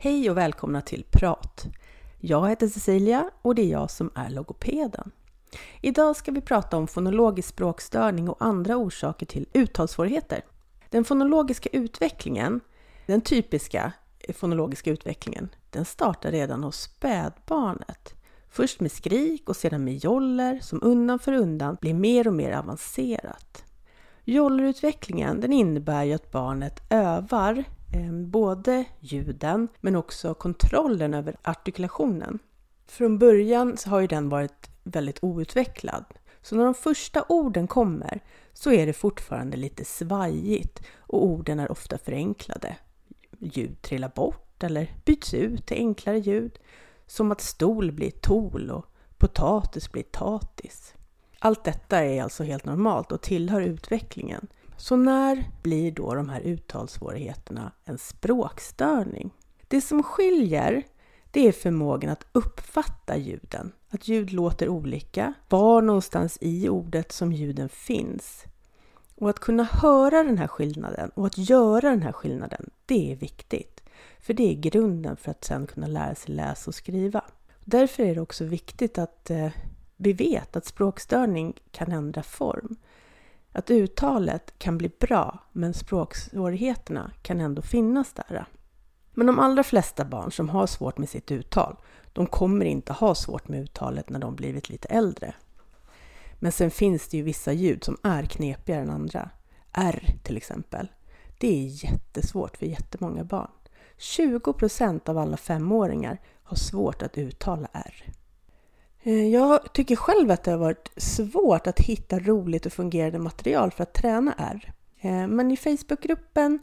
Hej och välkomna till Prat! Jag heter Cecilia och det är jag som är logopeden. Idag ska vi prata om fonologisk språkstörning och andra orsaker till uttalssvårigheter. Den fonologiska utvecklingen, den typiska fonologiska utvecklingen, den startar redan hos spädbarnet. Först med skrik och sedan med joller som undan för undan blir mer och mer avancerat. Jollerutvecklingen den innebär ju att barnet övar Eh, både ljuden men också kontrollen över artikulationen. Från början så har ju den varit väldigt outvecklad. Så när de första orden kommer så är det fortfarande lite svajigt och orden är ofta förenklade. Ljud trillar bort eller byts ut till enklare ljud som att stol blir tol och potatis blir tatis. Allt detta är alltså helt normalt och tillhör utvecklingen. Så när blir då de här uttalssvårigheterna en språkstörning? Det som skiljer det är förmågan att uppfatta ljuden. Att ljud låter olika, var någonstans i ordet som ljuden finns. Och att kunna höra den här skillnaden och att göra den här skillnaden, det är viktigt. För det är grunden för att sedan kunna lära sig läsa och skriva. Därför är det också viktigt att eh, vi vet att språkstörning kan ändra form. Att uttalet kan bli bra, men språksvårigheterna kan ändå finnas där. Men de allra flesta barn som har svårt med sitt uttal, de kommer inte ha svårt med uttalet när de blivit lite äldre. Men sen finns det ju vissa ljud som är knepigare än andra. R till exempel. Det är jättesvårt för jättemånga barn. 20 procent av alla femåringar har svårt att uttala R. Eh, jag tycker själv att det har varit svårt att hitta roligt och fungerande material för att träna R. Eh, men i Facebookgruppen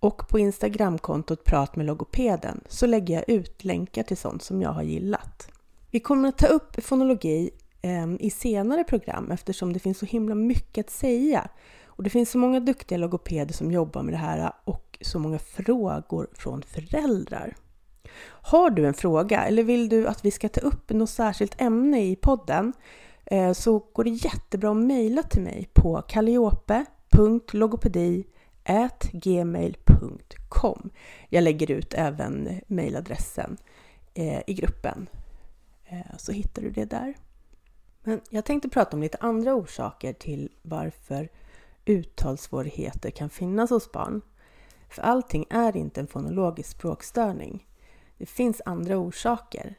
och på Instagramkontot Prat med logopeden så lägger jag ut länkar till sånt som jag har gillat. Vi kommer att ta upp fonologi ehm, i senare program eftersom det finns så himla mycket att säga. Och det finns så många duktiga logopeder som jobbar med det här och så många frågor från föräldrar. Har du en fråga eller vill du att vi ska ta upp något särskilt ämne i podden eh, så går det jättebra att mejla till mig på kalliope.logopedi.gmail.com Jag lägger ut även mejladressen eh, i gruppen eh, så hittar du det där. Men jag tänkte prata om lite andra orsaker till varför uttalssvårigheter kan finnas hos barn. För allting är inte en fonologisk språkstörning. Det finns andra orsaker.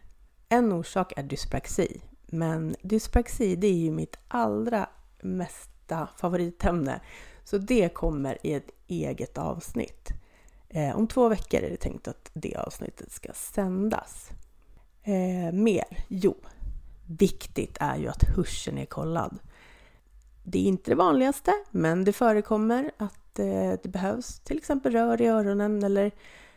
En orsak är dyspraxi, men dyspraxi det är ju mitt allra mesta favoritämne. Så det kommer i ett eget avsnitt. Eh, om två veckor är det tänkt att det avsnittet ska sändas. Eh, mer? Jo, viktigt är ju att hörseln är kollad. Det är inte det vanligaste, men det förekommer att eh, det behövs till exempel rör i öronen eller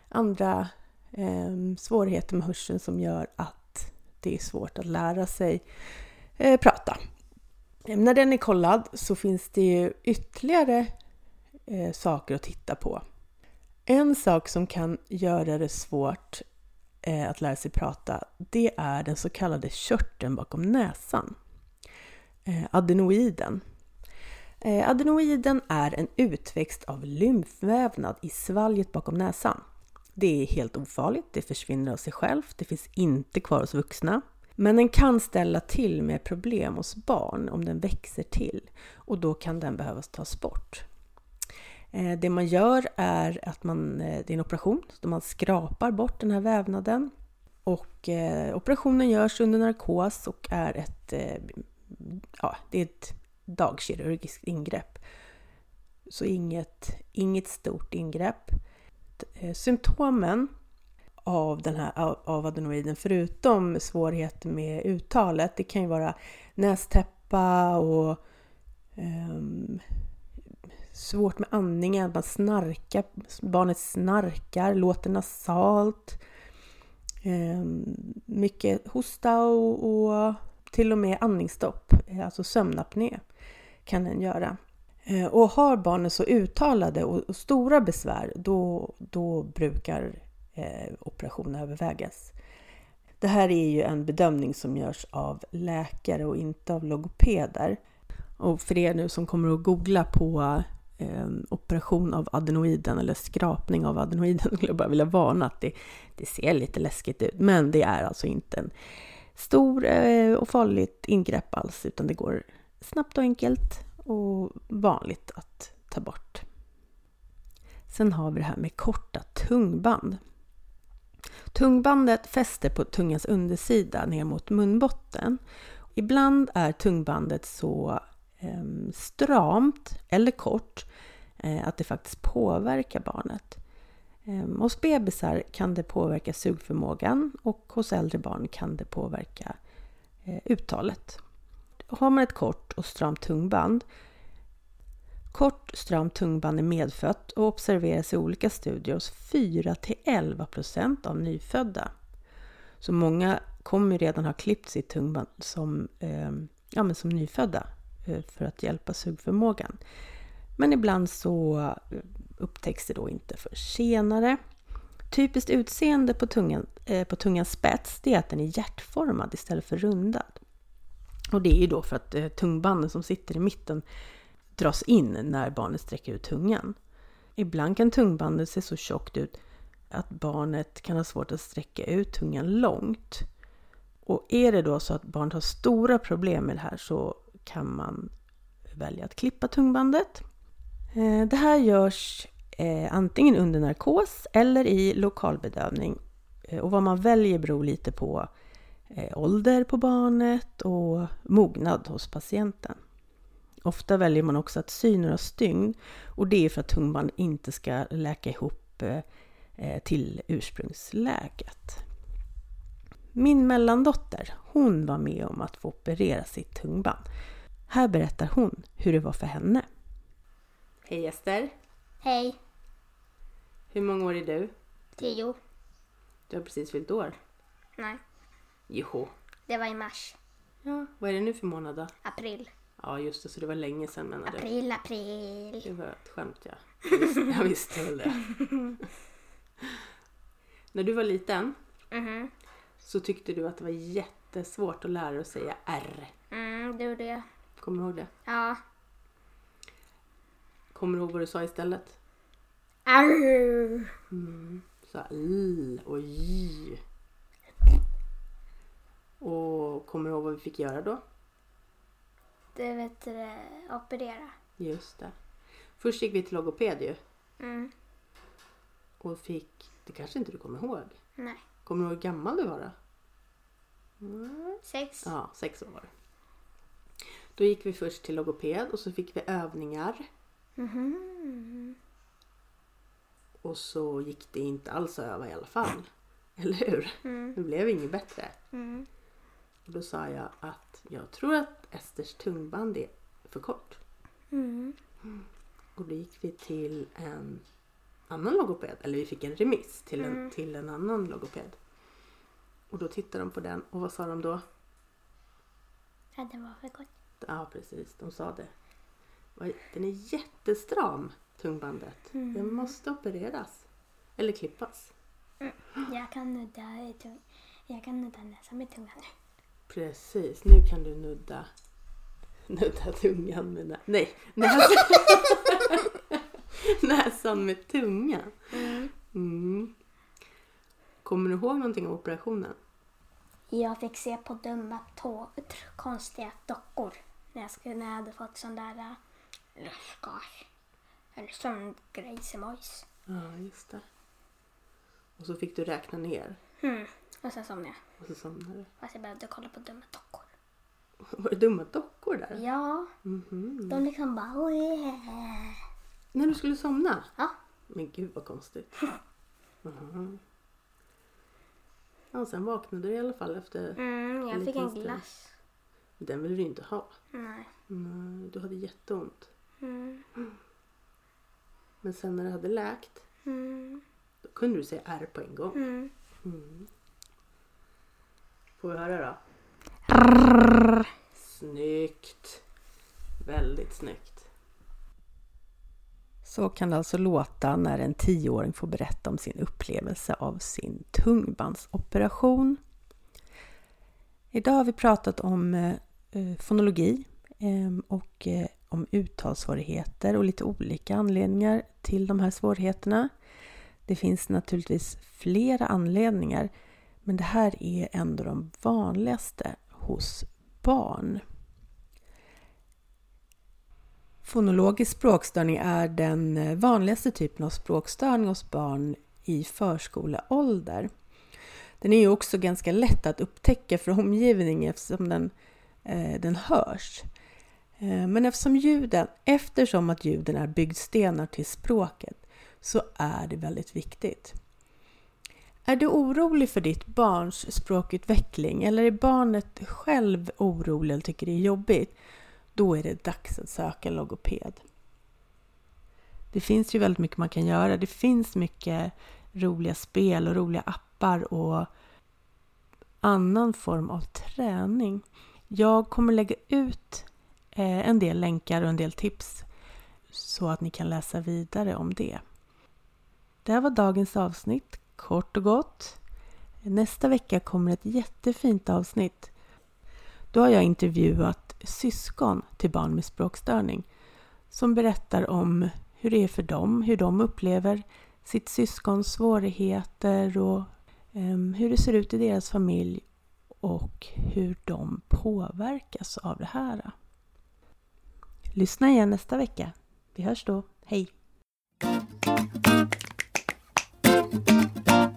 andra eh, svårigheter med hörseln som gör att det är svårt att lära sig eh, prata. Ehm, när den är kollad så finns det ju ytterligare eh, saker att titta på. En sak som kan göra det svårt eh, att lära sig prata, det är den så kallade körteln bakom näsan. Eh, adenoiden. Eh, adenoiden är en utväxt av lymfvävnad i svalget bakom näsan. Det är helt ofarligt, det försvinner av sig självt, det finns inte kvar hos vuxna. Men den kan ställa till med problem hos barn om den växer till och då kan den behöva tas bort. Eh, det man gör är att man, eh, det är en operation då man skrapar bort den här vävnaden och eh, operationen görs under narkos och är ett, ja, det är ett dagkirurgiskt ingrepp. Så inget, inget stort ingrepp. Eh, symptomen av den här av adenoiden, förutom svårigheter med uttalet, det kan ju vara nästäppa och eh, svårt med andningen, man snarkar, barnet snarkar, låter nasalt, ehm, mycket hosta och, och till och med andningsstopp, eh, alltså sömnapné kan den göra. Eh, och har barnen så uttalade och, stora besvär, då, då brukar eh, operation övervägas. Det här är ju en bedömning som görs av läkare och inte av logopeder. Och för er nu som kommer att googla på eh, operation av adenoiden eller skrapning av adenoiden skulle jag bara vilja varna att det, det ser lite läskigt ut. Men det är alltså inte en stor eh, och farligt ingrepp alls utan det går snabbt och enkelt och vanligt att ta bort. Sen har vi det här med korta tungband. Tungbandet fäster på tungans undersida ner mot munbotten. Ibland är tungbandet så eh, stramt eller kort eh, att det faktiskt påverkar barnet. Eh, hos bebisar kan det påverka sugförmågan och hos äldre barn kan det påverka eh, uttalet. Har man ett kort och stramt tungband Kort stramt tungband är medfött och observeras i olika studier hos 4-11% av nyfödda. Så många kommer redan ha klippt sitt tungband som, eh, ja, men som nyfödda eh, för att hjälpa sugförmågan. Men ibland så eh, upptäcks det då inte för senare. Typiskt utseende på, tungan, eh, på tungans spets det är att den är hjärtformad istället för rundad. Och det är ju då för att eh, tungbanden som sitter i mitten dras in när barnet sträcker ut tungan. Ibland kan tungbandet se så tjockt ut att barnet kan ha svårt att sträcka ut tungan långt. Och är det då så att barnet har stora problem med det här så kan man välja att klippa tungbandet. Eh, det här görs eh, antingen under narkos eller i lokalbedövning. Eh, och vad man väljer beror lite på ålder på barnet och mognad hos patienten. Ofta väljer man också att sy några stygn och det är för att tungband inte ska läka ihop eh, till ursprungsläget. Min mellandotter, hon var med om att få operera sitt tungband. Här berättar hon hur det var för henne. Hej Ester! Hej! Hur många år är du? Tio. Du har precis fyllt år. Nej, Joho! det var i mars. Ja, vad är det nu för månad då? April. Ja just det, så det var länge sedan menar du? April, april. Det var ett skämt ja. Jag visste, jag visste väl det. När du var liten Mhm. så tyckte du att det var jättesvårt att lära dig att säga R. Mm, det gjorde jag. Kommer du ihåg det? Ja. Kommer du ihåg vad du sa istället? Arr. Mm. Så L och J. Och kommer du ihåg vad vi fick göra då? Det vet du, operera. Just det. Först gick vi till logoped ju Mm. och fick, det kanske inte du kommer ihåg? Nej. Kommer du ihåg hur gammal du var då? Mm. Sex. Ja, sex år. Då gick vi först till logoped och så fick vi övningar Mhm. och så gick det inte alls att öva i alla fall. Eller hur? Mm. Det blev inget bättre. Mm. Och då sa jag att jag tror att Esters tungband är för kort. Mm. Och då gick vi till en annan logoped, eller vi fick en remiss till en, Mm. till en annan logoped. Och då tittade de på den och vad sa de då? Ja, det var för gott. Ja precis, de sa det. Den är jättestram, tungbandet. Mm. Den måste opereras. Eller klippas. Jag kan nudda, i tung- jag kan nudda näsan med tungan nu. Precis, nu kan du nudda, nudda tungan med nä- Nej, näsan. näsan med tungan. Mm. Mm. Kommer du ihåg någonting om operationen? Jag fick se på dumma tå- konstiga dockor när jag, skulle, när jag hade fått sån där äh, röstgas. Eller sån grejsemojs. Ja, just det. Och så fick du räkna ner Mm. Och sen somnade jag. och så somnade du. Fast jag behövde kolla på dumma dockor. Var det dumma dockor där? Ja, Mhm. de liksom bara oj. yeah." När du skulle somna? Ja. Men gud vad konstigt. Mhm. Ja, sen vaknade du i alla fall efter... Mm, jag fick liten en stund. glass. Den ville du inte ha. Nej. Nej, du hade jätteont. Mm. Men sen när det hade läkt, Mm. då kunde du säga R på en gång. Mm. Mm. Får vi höra då? Snyggt! Väldigt snyggt. Så kan det alltså låta när en tioåring får berätta om sin upplevelse av sin tungbandsoperation. Idag har vi pratat om eh, fonologi ehm, och eh, om uttalssvårigheter och lite olika anledningar till de här svårigheterna. Det finns naturligtvis flera anledningar men det här är ändå de vanligaste hos barn. Fonologisk språkstörning är den vanligaste typen av språkstörning hos barn i förskoleålder. Den är ju också ganska lätt att upptäcka för omgivningen eftersom den, eh, den hörs. Eh, men eftersom ljuden, eftersom att ljuden är byggstenar till språket så är det väldigt viktigt. Är du orolig för ditt barns språkutveckling eller är barnet själv orolig eller tycker det är jobbigt? Då är det dags att söka en logoped. Det finns ju väldigt mycket man kan göra. Det finns mycket roliga spel och roliga appar och annan form av träning. Jag kommer lägga ut eh, en del länkar och en del tips så att ni kan läsa vidare om det. Det här var dagens avsnitt, kort och gott. Nästa vecka kommer ett jättefint avsnitt. Då har jag intervjuat syskon till barn med språkstörning som berättar om hur det är för dem, hur de upplever sitt syskons svårigheter och um, hur det ser ut i deras familj och hur de påverkas av det här. Lyssna igen nästa vecka. Vi hörs då. Hej! Thank you.